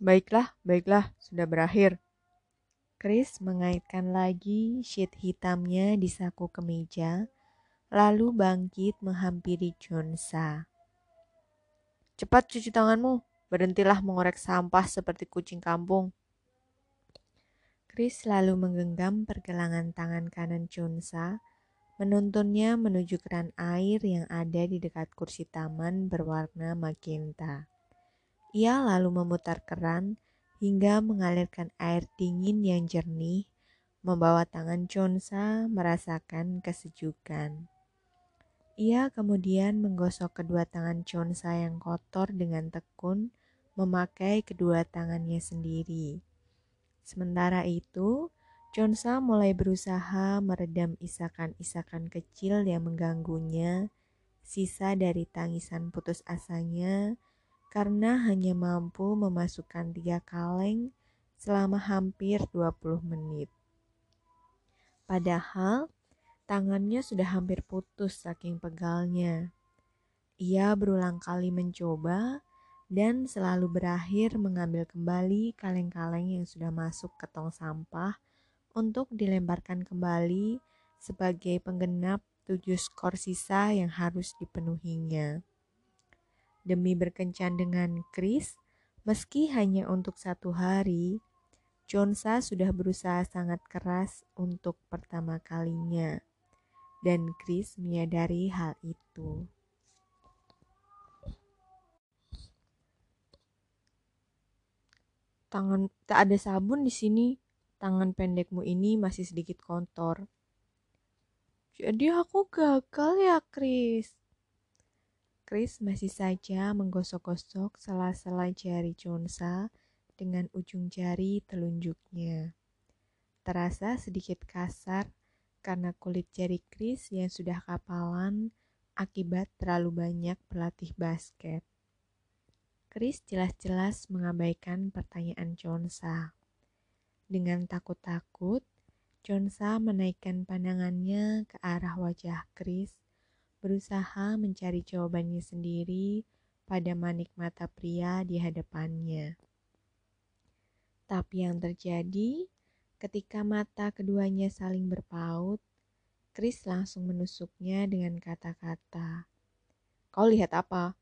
Baiklah, baiklah, sudah berakhir. Chris mengaitkan lagi sheet hitamnya di saku kemeja, lalu bangkit menghampiri Jonsa. Cepat cuci tanganmu, berhentilah mengorek sampah seperti kucing kampung. Chris lalu menggenggam pergelangan tangan kanan Jonsa, menuntunnya menuju keran air yang ada di dekat kursi taman berwarna magenta. Ia lalu memutar keran hingga mengalirkan air dingin yang jernih, membawa tangan Chonsa merasakan kesejukan. Ia kemudian menggosok kedua tangan Chonsa yang kotor dengan tekun, memakai kedua tangannya sendiri. Sementara itu, Chonsa mulai berusaha meredam isakan-isakan kecil yang mengganggunya, sisa dari tangisan putus asanya, karena hanya mampu memasukkan tiga kaleng selama hampir 20 menit. Padahal tangannya sudah hampir putus saking pegalnya. Ia berulang kali mencoba dan selalu berakhir mengambil kembali kaleng-kaleng yang sudah masuk ke tong sampah untuk dilemparkan kembali sebagai penggenap tujuh skor sisa yang harus dipenuhinya demi berkencan dengan Chris, meski hanya untuk satu hari, Jonsa sudah berusaha sangat keras untuk pertama kalinya, dan Chris menyadari hal itu. Tangan tak ada sabun di sini. Tangan pendekmu ini masih sedikit kotor. Jadi aku gagal ya, Chris. Chris masih saja menggosok-gosok sela-sela jari Chonsa dengan ujung jari telunjuknya. Terasa sedikit kasar karena kulit jari Chris yang sudah kapalan akibat terlalu banyak berlatih basket. Chris jelas-jelas mengabaikan pertanyaan Chonsa. Dengan takut-takut, Chonsa menaikkan pandangannya ke arah wajah Chris berusaha mencari jawabannya sendiri pada manik mata pria di hadapannya. Tapi yang terjadi ketika mata keduanya saling berpaut, Chris langsung menusuknya dengan kata-kata, "Kau lihat apa?"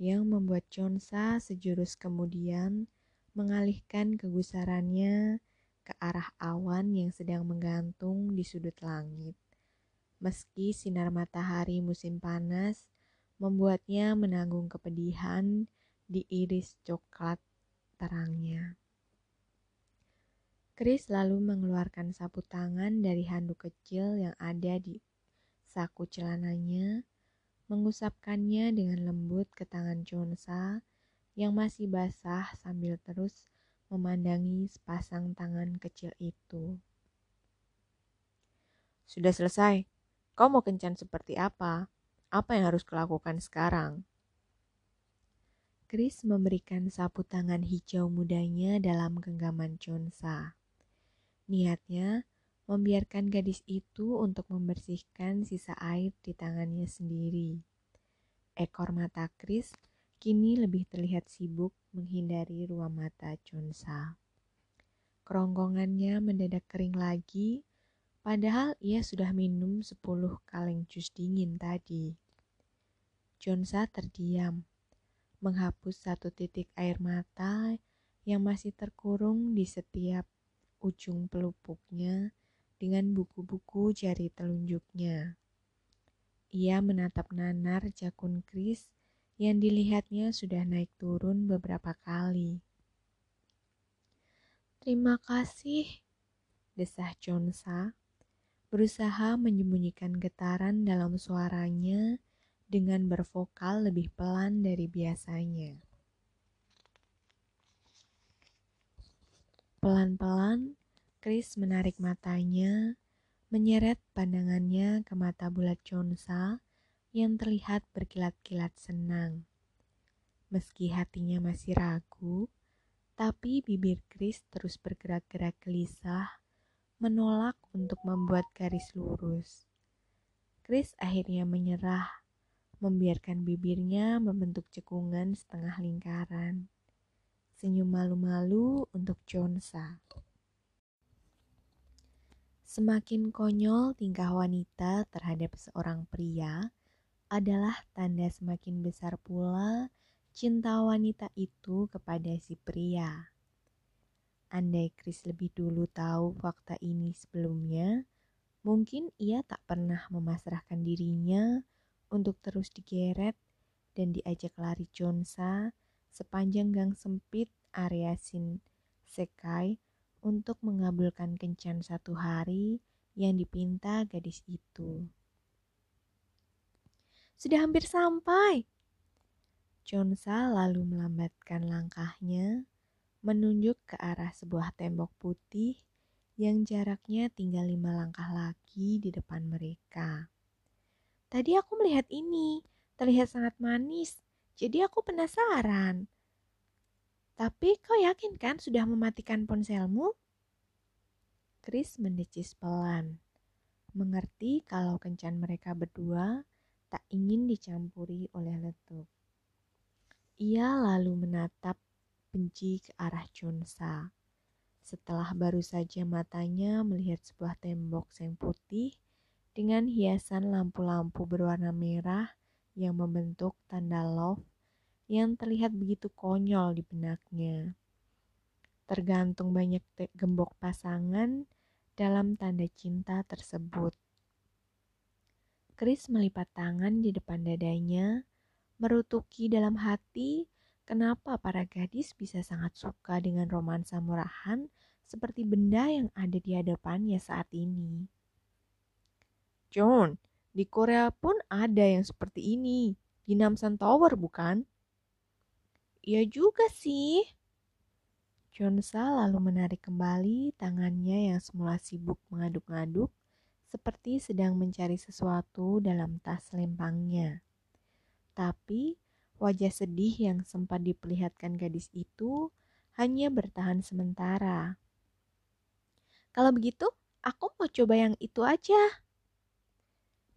Yang membuat Chonsa sejurus kemudian mengalihkan kegusarannya ke arah awan yang sedang menggantung di sudut langit meski sinar matahari musim panas membuatnya menanggung kepedihan di iris coklat terangnya. Chris lalu mengeluarkan sapu tangan dari handuk kecil yang ada di saku celananya, mengusapkannya dengan lembut ke tangan Chonsa yang masih basah sambil terus memandangi sepasang tangan kecil itu. Sudah selesai, Kau mau kencan seperti apa? Apa yang harus kulakukan sekarang? Chris memberikan sapu tangan hijau mudanya dalam genggaman Chonsa. Niatnya membiarkan gadis itu untuk membersihkan sisa air di tangannya sendiri. Ekor mata Chris kini lebih terlihat sibuk menghindari ruang mata Chonsa. Kerongkongannya mendadak kering lagi Padahal ia sudah minum sepuluh kaleng jus dingin tadi. Jonsa terdiam, menghapus satu titik air mata yang masih terkurung di setiap ujung pelupuknya dengan buku-buku jari telunjuknya. Ia menatap nanar jakun Kris yang dilihatnya sudah naik turun beberapa kali. Terima kasih, desah Jonsa berusaha menyembunyikan getaran dalam suaranya dengan bervokal lebih pelan dari biasanya. Pelan-pelan, Chris menarik matanya, menyeret pandangannya ke mata bulat Chonsa yang terlihat berkilat-kilat senang. Meski hatinya masih ragu, tapi bibir Chris terus bergerak-gerak gelisah menolak untuk membuat garis lurus. Chris akhirnya menyerah, membiarkan bibirnya membentuk cekungan setengah lingkaran. senyum malu-malu untuk Chonsa. Semakin konyol tingkah wanita terhadap seorang pria adalah tanda semakin besar pula cinta wanita itu kepada si pria. Andai Chris lebih dulu tahu fakta ini sebelumnya, mungkin ia tak pernah memasrahkan dirinya untuk terus digeret dan diajak lari Chonsa sepanjang gang sempit area Sin Sekai untuk mengabulkan kencan satu hari yang dipinta gadis itu. Sudah hampir sampai. Chonsa lalu melambatkan langkahnya, menunjuk ke arah sebuah tembok putih yang jaraknya tinggal lima langkah lagi di depan mereka. Tadi aku melihat ini, terlihat sangat manis, jadi aku penasaran. Tapi kau yakin kan sudah mematikan ponselmu? Chris mendecis pelan, mengerti kalau kencan mereka berdua tak ingin dicampuri oleh letup. Ia lalu menatap benci ke arah Chunsa. Setelah baru saja matanya melihat sebuah tembok seng putih dengan hiasan lampu-lampu berwarna merah yang membentuk tanda love yang terlihat begitu konyol di benaknya. Tergantung banyak gembok pasangan dalam tanda cinta tersebut. Chris melipat tangan di depan dadanya, merutuki dalam hati kenapa para gadis bisa sangat suka dengan romansa murahan seperti benda yang ada di hadapannya saat ini. John, di Korea pun ada yang seperti ini. Di Namsan Tower, bukan? Iya juga sih. Chonsa lalu menarik kembali tangannya yang semula sibuk mengaduk-ngaduk seperti sedang mencari sesuatu dalam tas lempangnya. Tapi wajah sedih yang sempat diperlihatkan gadis itu hanya bertahan sementara. Kalau begitu, aku mau coba yang itu aja.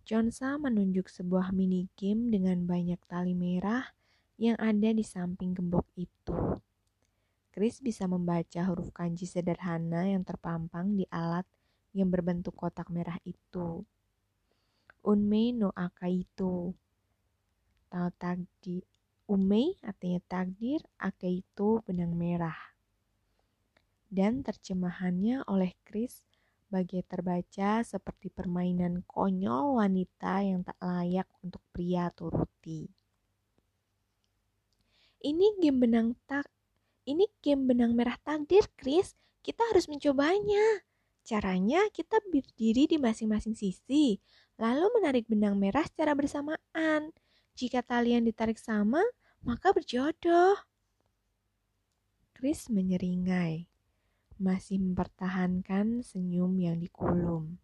Chonsa menunjuk sebuah mini game dengan banyak tali merah yang ada di samping gembok itu. Chris bisa membaca huruf kanji sederhana yang terpampang di alat yang berbentuk kotak merah itu. Unmei no akaito. Tau takdir. Umei artinya takdir, akaito benang merah. Dan terjemahannya oleh Chris bagai terbaca seperti permainan konyol wanita yang tak layak untuk pria turuti. Ini game benang tak ini game benang merah takdir, Chris. Kita harus mencobanya. Caranya kita berdiri di masing-masing sisi, lalu menarik benang merah secara bersamaan. Jika talian ditarik sama, maka berjodoh. Chris menyeringai, masih mempertahankan senyum yang dikulum.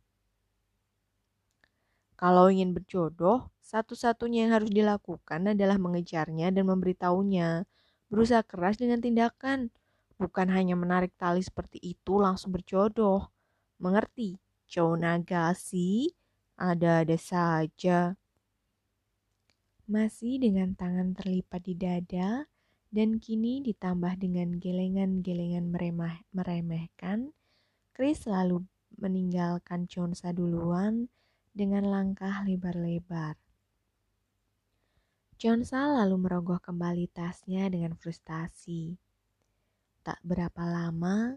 Kalau ingin berjodoh, satu-satunya yang harus dilakukan adalah mengejarnya dan memberitahunya. Berusaha keras dengan tindakan, bukan hanya menarik tali seperti itu langsung berjodoh. Mengerti? Nagasi, ada-ada saja. Masih dengan tangan terlipat di dada, dan kini ditambah dengan gelengan-gelengan meremehkan, Chris lalu meninggalkan Chonsa duluan dengan langkah lebar-lebar. Chonsa lalu merogoh kembali tasnya dengan frustasi. Tak berapa lama,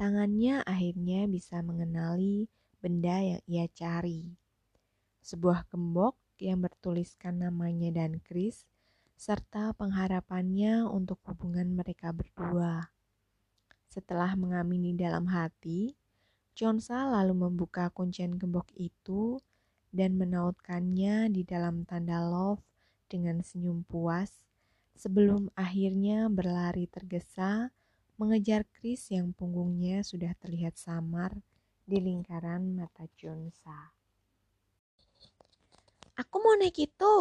tangannya akhirnya bisa mengenali benda yang ia cari. Sebuah gembok yang bertuliskan namanya dan Chris, serta pengharapannya untuk hubungan mereka berdua. Setelah mengamini dalam hati, Chonsa lalu membuka kuncian gembok itu dan menautkannya di dalam tanda love dengan senyum puas sebelum akhirnya berlari tergesa mengejar Chris yang punggungnya sudah terlihat samar di lingkaran mata Chonsa. Aku mau naik itu.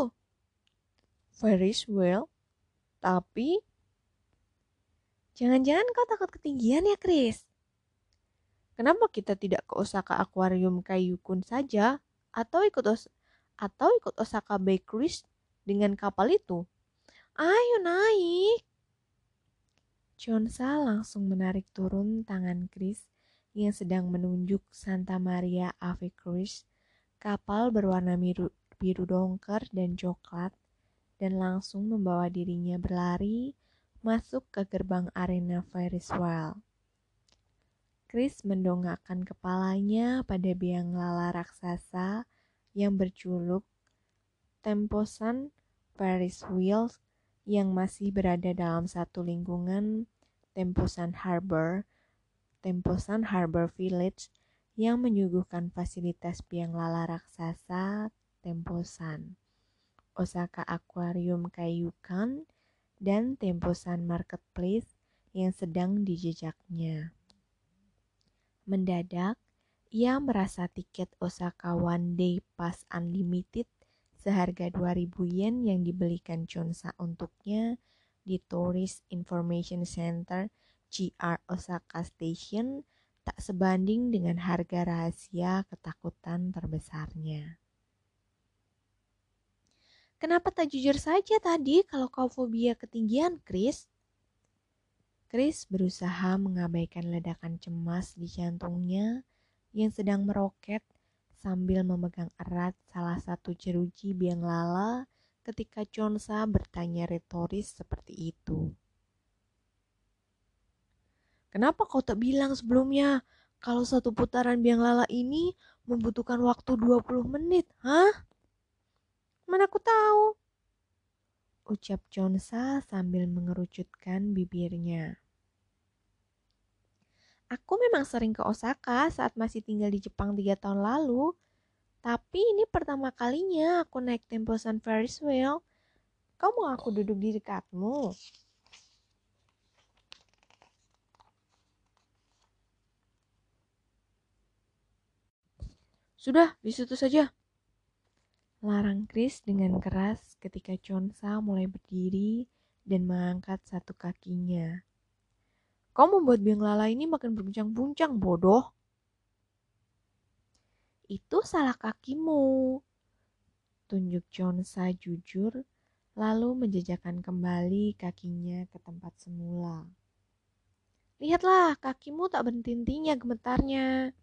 Very well. Tapi Jangan-jangan kau takut ketinggian ya, Chris? Kenapa kita tidak ke Osaka Aquarium Kaiyukun saja atau ikut Os atau ikut Osaka Bay Cruise dengan kapal itu? Ayo naik. Chonsa langsung menarik turun tangan Chris yang sedang menunjuk Santa Maria Ave Cruz, kapal berwarna biru, biru dongker dan coklat, dan langsung membawa dirinya berlari masuk ke gerbang arena Ferris wheel. Chris mendongakkan kepalanya pada biang lala raksasa yang berculuk temposan Ferris wheels yang masih berada dalam satu lingkungan Temposan Harbor, Temposan Harbor Village yang menyuguhkan fasilitas biang lala raksasa Temposan, Osaka Aquarium Kaiyukan, dan Temposan Marketplace yang sedang dijejaknya. Mendadak, ia merasa tiket Osaka One Day Pass Unlimited seharga 2000 yen yang dibelikan Chonsa untuknya di Tourist Information Center GR Osaka Station tak sebanding dengan harga rahasia ketakutan terbesarnya. Kenapa tak jujur saja tadi kalau kau fobia ketinggian, Chris? Chris berusaha mengabaikan ledakan cemas di jantungnya yang sedang meroket sambil memegang erat salah satu jeruji biang lala ketika Chonsa bertanya retoris seperti itu. Kenapa kau tak bilang sebelumnya kalau satu putaran biang lala ini membutuhkan waktu 20 menit, hah? Mana aku tahu? Ucap Chonsa sambil mengerucutkan bibirnya. Aku memang sering ke Osaka saat masih tinggal di Jepang tiga tahun lalu. Tapi ini pertama kalinya aku naik Temposan Ferris wheel. Kau mau aku duduk di dekatmu? Sudah, di situ saja. Larang Chris dengan keras ketika Chonsa mulai berdiri dan mengangkat satu kakinya. Kau membuat biang lala ini makin berguncang-guncang, bodoh. Itu salah kakimu. Tunjuk Chonsa jujur, lalu menjejakkan kembali kakinya ke tempat semula. Lihatlah, kakimu tak berhenti-hentinya gemetarnya.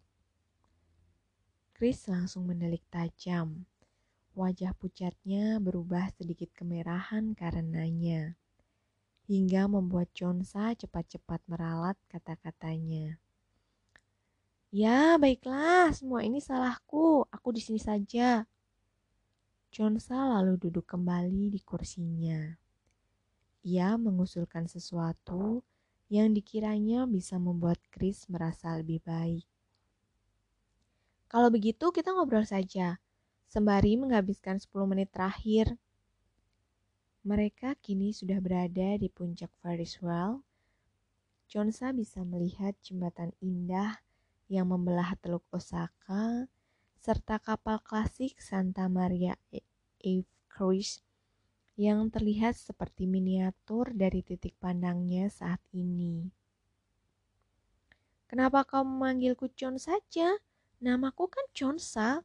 Chris langsung mendelik tajam. Wajah pucatnya berubah sedikit kemerahan karenanya, hingga membuat Chonsa cepat-cepat meralat kata-katanya. Ya, baiklah, semua ini salahku. Aku di sini saja. Chonsa lalu duduk kembali di kursinya. Ia mengusulkan sesuatu yang dikiranya bisa membuat Chris merasa lebih baik. Kalau begitu kita ngobrol saja, sembari menghabiskan 10 menit terakhir. Mereka kini sudah berada di puncak Ferris wheel. Chonsa bisa melihat jembatan indah yang membelah Teluk Osaka, serta kapal klasik Santa Maria Ave Cruise yang terlihat seperti miniatur dari titik pandangnya saat ini. Kenapa kau memanggilku Chon saja? Namaku kan Chonsa.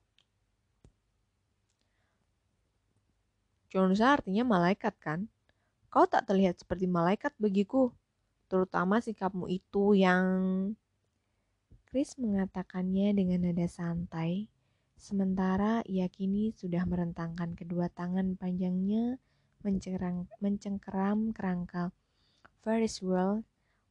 Chonsa artinya malaikat kan? Kau tak terlihat seperti malaikat bagiku, terutama sikapmu itu yang Chris mengatakannya dengan nada santai, sementara ia kini sudah merentangkan kedua tangan panjangnya mencengkeram, mencengkeram kerangka Ferris wheel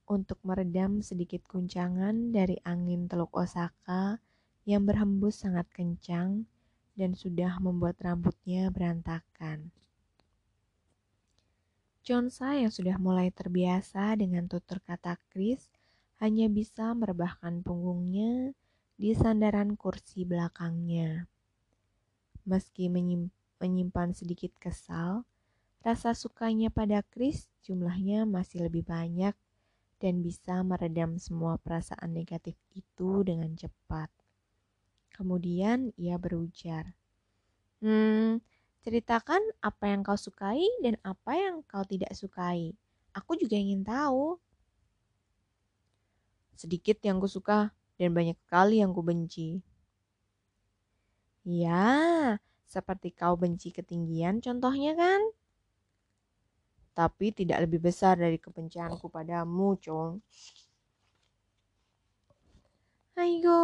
untuk meredam sedikit guncangan dari angin Teluk Osaka yang berhembus sangat kencang dan sudah membuat rambutnya berantakan. Chonsa yang sudah mulai terbiasa dengan tutur kata Chris hanya bisa merebahkan punggungnya di sandaran kursi belakangnya. Meski menyimpan sedikit kesal, rasa sukanya pada Chris jumlahnya masih lebih banyak dan bisa meredam semua perasaan negatif itu dengan cepat. Kemudian ia berujar, Hmm, ceritakan apa yang kau sukai dan apa yang kau tidak sukai. Aku juga ingin tahu. Sedikit yang ku suka dan banyak sekali yang ku benci. Ya, seperti kau benci ketinggian contohnya kan? tapi tidak lebih besar dari kebencianku padamu, Chong. Ayo,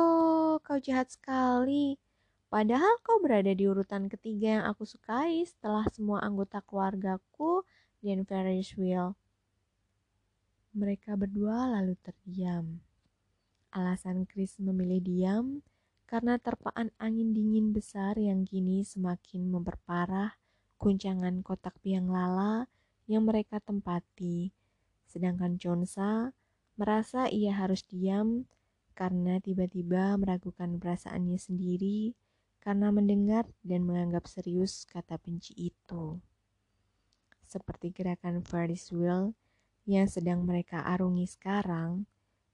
kau jahat sekali. Padahal kau berada di urutan ketiga yang aku sukai setelah semua anggota keluargaku dan Ferris wheel. Mereka berdua lalu terdiam. Alasan Chris memilih diam karena terpaan angin dingin besar yang kini semakin memperparah guncangan kotak biang lala yang mereka tempati. Sedangkan Chonsa merasa ia harus diam karena tiba-tiba meragukan perasaannya sendiri karena mendengar dan menganggap serius kata benci itu. Seperti gerakan Ferris wheel yang sedang mereka arungi sekarang,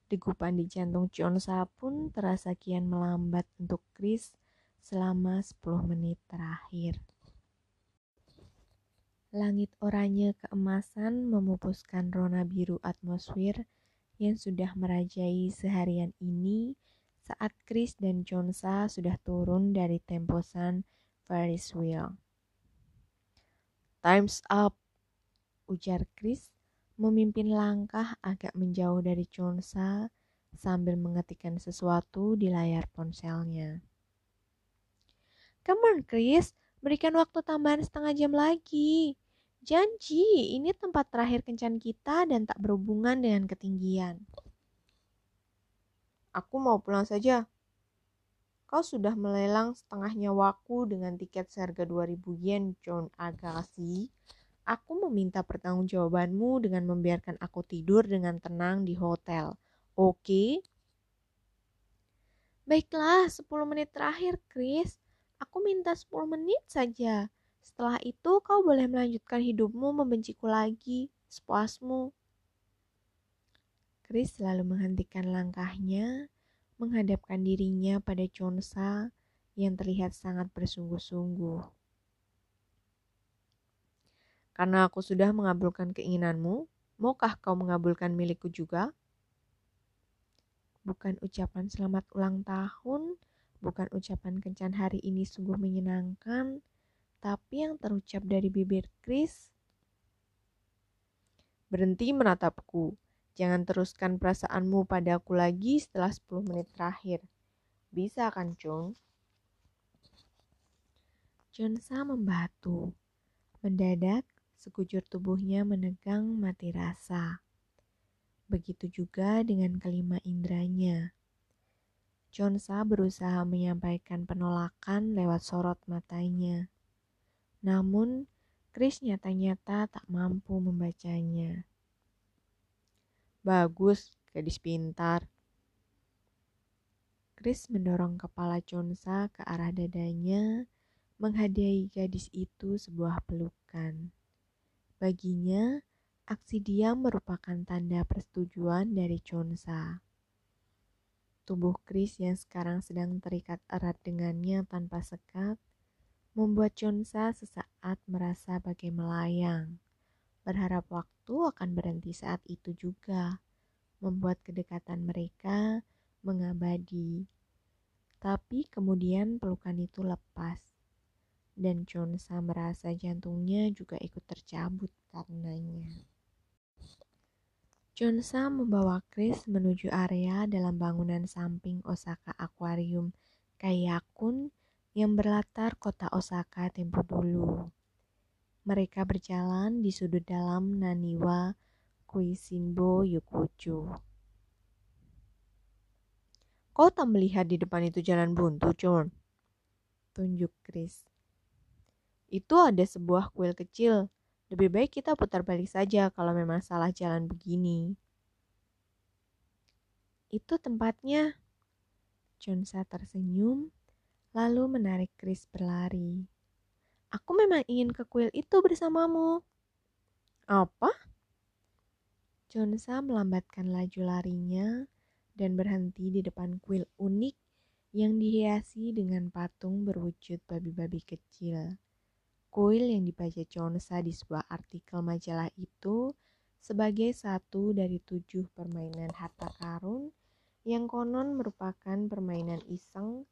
degupan di jantung Chonsa pun terasa kian melambat untuk Chris selama 10 menit terakhir. Langit oranye keemasan memupuskan rona biru atmosfer yang sudah merajai seharian ini saat Chris dan Chonsa sudah turun dari temposan Ferris wheel. Time's up, ujar Chris memimpin langkah agak menjauh dari Chonsa sambil mengetikkan sesuatu di layar ponselnya. Come on, Chris, berikan waktu tambahan setengah jam lagi. Janji, ini tempat terakhir kencan kita dan tak berhubungan dengan ketinggian. Aku mau pulang saja. Kau sudah melelang setengah nyawaku dengan tiket seharga 2000 yen, John Agassi. Aku meminta pertanggungjawabanmu dengan membiarkan aku tidur dengan tenang di hotel. Oke? Baiklah, 10 menit terakhir, Chris. Aku minta 10 menit saja. Setelah itu kau boleh melanjutkan hidupmu membenciku lagi, sepuasmu. Chris selalu menghentikan langkahnya, menghadapkan dirinya pada Chonsa yang terlihat sangat bersungguh-sungguh. Karena aku sudah mengabulkan keinginanmu, maukah kau mengabulkan milikku juga? Bukan ucapan selamat ulang tahun, bukan ucapan kencan hari ini sungguh menyenangkan, tapi yang terucap dari bibir Chris. Berhenti menatapku. Jangan teruskan perasaanmu padaku lagi setelah 10 menit terakhir. Bisa kan, Chung? Jonsa membatu. Mendadak, sekujur tubuhnya menegang mati rasa. Begitu juga dengan kelima indranya. Chonsa berusaha menyampaikan penolakan lewat sorot matanya. Namun, Chris nyata-nyata tak mampu membacanya. Bagus, gadis pintar. Chris mendorong kepala Chonsa ke arah dadanya, menghadiahi gadis itu sebuah pelukan. Baginya, aksi diam merupakan tanda persetujuan dari Chonsa. Tubuh Chris yang sekarang sedang terikat erat dengannya tanpa sekat, membuat Chonsa sesaat merasa bagai melayang. Berharap waktu akan berhenti saat itu juga, membuat kedekatan mereka mengabadi. Tapi kemudian pelukan itu lepas dan Chonsa merasa jantungnya juga ikut tercabut karenanya. Chonsa membawa Chris menuju area dalam bangunan samping Osaka Aquarium Kayakun yang berlatar kota Osaka tempo dulu. Mereka berjalan di sudut dalam Naniwa Kuisinbo Yokocho. Kau tak melihat di depan itu jalan buntu, Chon? Tunjuk Chris. Itu ada sebuah kuil kecil. Lebih baik kita putar balik saja kalau memang salah jalan begini. Itu tempatnya. Chonsa tersenyum, lalu menarik Chris berlari. Aku memang ingin ke kuil itu bersamamu. Apa? Chonsa melambatkan laju larinya dan berhenti di depan kuil unik yang dihiasi dengan patung berwujud babi-babi kecil. Kuil yang dibaca Chonsa di sebuah artikel majalah itu sebagai satu dari tujuh permainan harta karun yang konon merupakan permainan iseng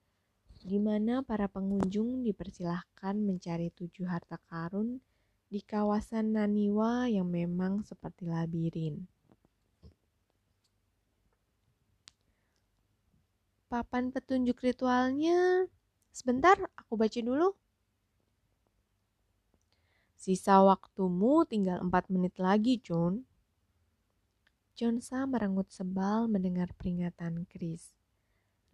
di mana para pengunjung dipersilahkan mencari tujuh harta karun di kawasan Naniwa yang memang seperti labirin. Papan petunjuk ritualnya, sebentar aku baca dulu. Sisa waktumu tinggal empat menit lagi, John. Jonsa merengut sebal mendengar peringatan Chris.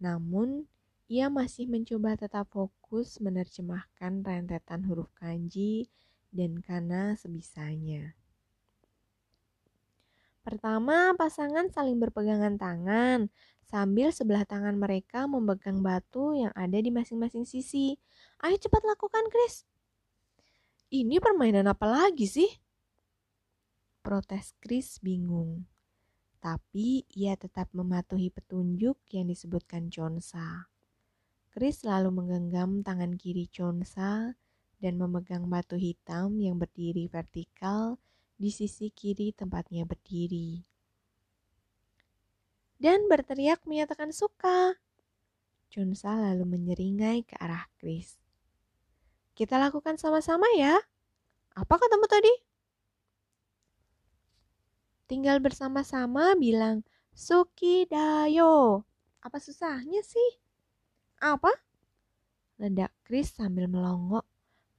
Namun, ia masih mencoba tetap fokus menerjemahkan rentetan huruf kanji dan kana sebisanya. Pertama, pasangan saling berpegangan tangan sambil sebelah tangan mereka memegang batu yang ada di masing-masing sisi. Ayo cepat lakukan, Chris. Ini permainan apa lagi sih? Protes Chris bingung tapi ia tetap mematuhi petunjuk yang disebutkan Chonsa. Chris lalu menggenggam tangan kiri Chonsa dan memegang batu hitam yang berdiri vertikal di sisi kiri tempatnya berdiri. Dan berteriak menyatakan suka. Chonsa lalu menyeringai ke arah Chris. Kita lakukan sama-sama ya. Apa katamu tadi? Tinggal bersama-sama bilang Suki Dayo. Apa susahnya sih? Apa? Ledak Chris sambil melongok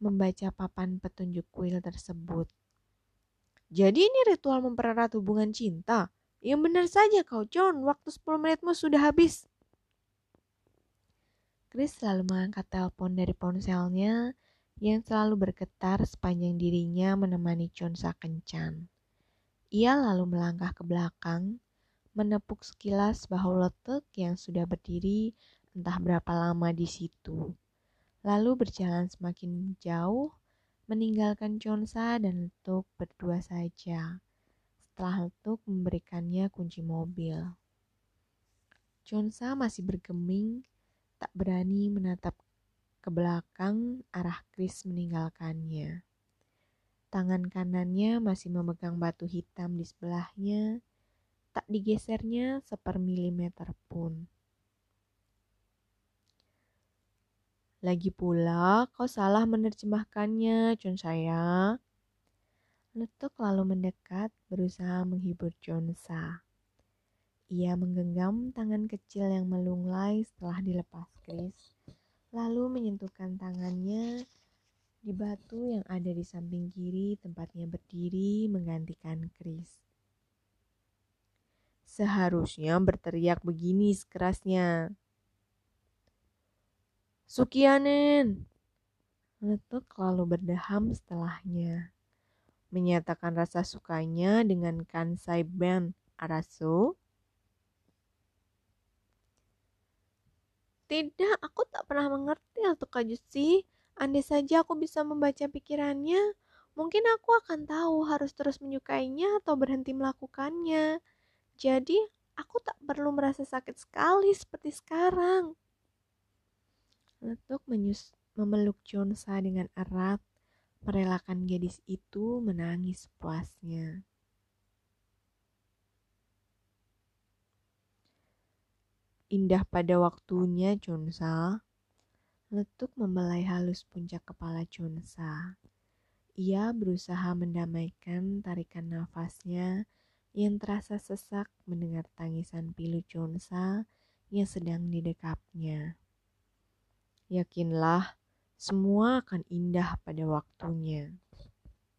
membaca papan petunjuk kuil tersebut. Jadi ini ritual mempererat hubungan cinta? Yang benar saja kau John, waktu 10 menitmu sudah habis. Chris selalu mengangkat telepon dari ponselnya yang selalu bergetar sepanjang dirinya menemani John kencan. Ia lalu melangkah ke belakang, menepuk sekilas bahu letek yang sudah berdiri entah berapa lama di situ. Lalu berjalan semakin jauh, meninggalkan Chonsa dan Letuk berdua saja. Setelah Letuk memberikannya kunci mobil. Chonsa masih bergeming, tak berani menatap ke belakang arah Chris meninggalkannya. Tangan kanannya masih memegang batu hitam di sebelahnya, tak digesernya sepermilimeter pun. Lagi pula, kau salah menerjemahkannya, John saya. Letuk lalu mendekat, berusaha menghibur Jonsa. Ia menggenggam tangan kecil yang melunglai setelah dilepas Chris, lalu menyentuhkan tangannya di batu yang ada di samping kiri tempatnya berdiri menggantikan Chris. Seharusnya berteriak begini sekerasnya. Sukianen! Letuk lalu berdeham setelahnya. Menyatakan rasa sukanya dengan Kansai Band Arasu. Tidak, aku tak pernah mengerti atau kajusi. Andai saja aku bisa membaca pikirannya, mungkin aku akan tahu harus terus menyukainya atau berhenti melakukannya. Jadi, aku tak perlu merasa sakit sekali seperti sekarang. Letuk menyus memeluk Jonsa dengan erat, merelakan gadis itu menangis puasnya. Indah pada waktunya, Jonsa. Letuk membelai halus puncak kepala Chonsa. Ia berusaha mendamaikan tarikan nafasnya yang terasa sesak mendengar tangisan pilu Chonsa yang sedang didekapnya. Yakinlah, semua akan indah pada waktunya.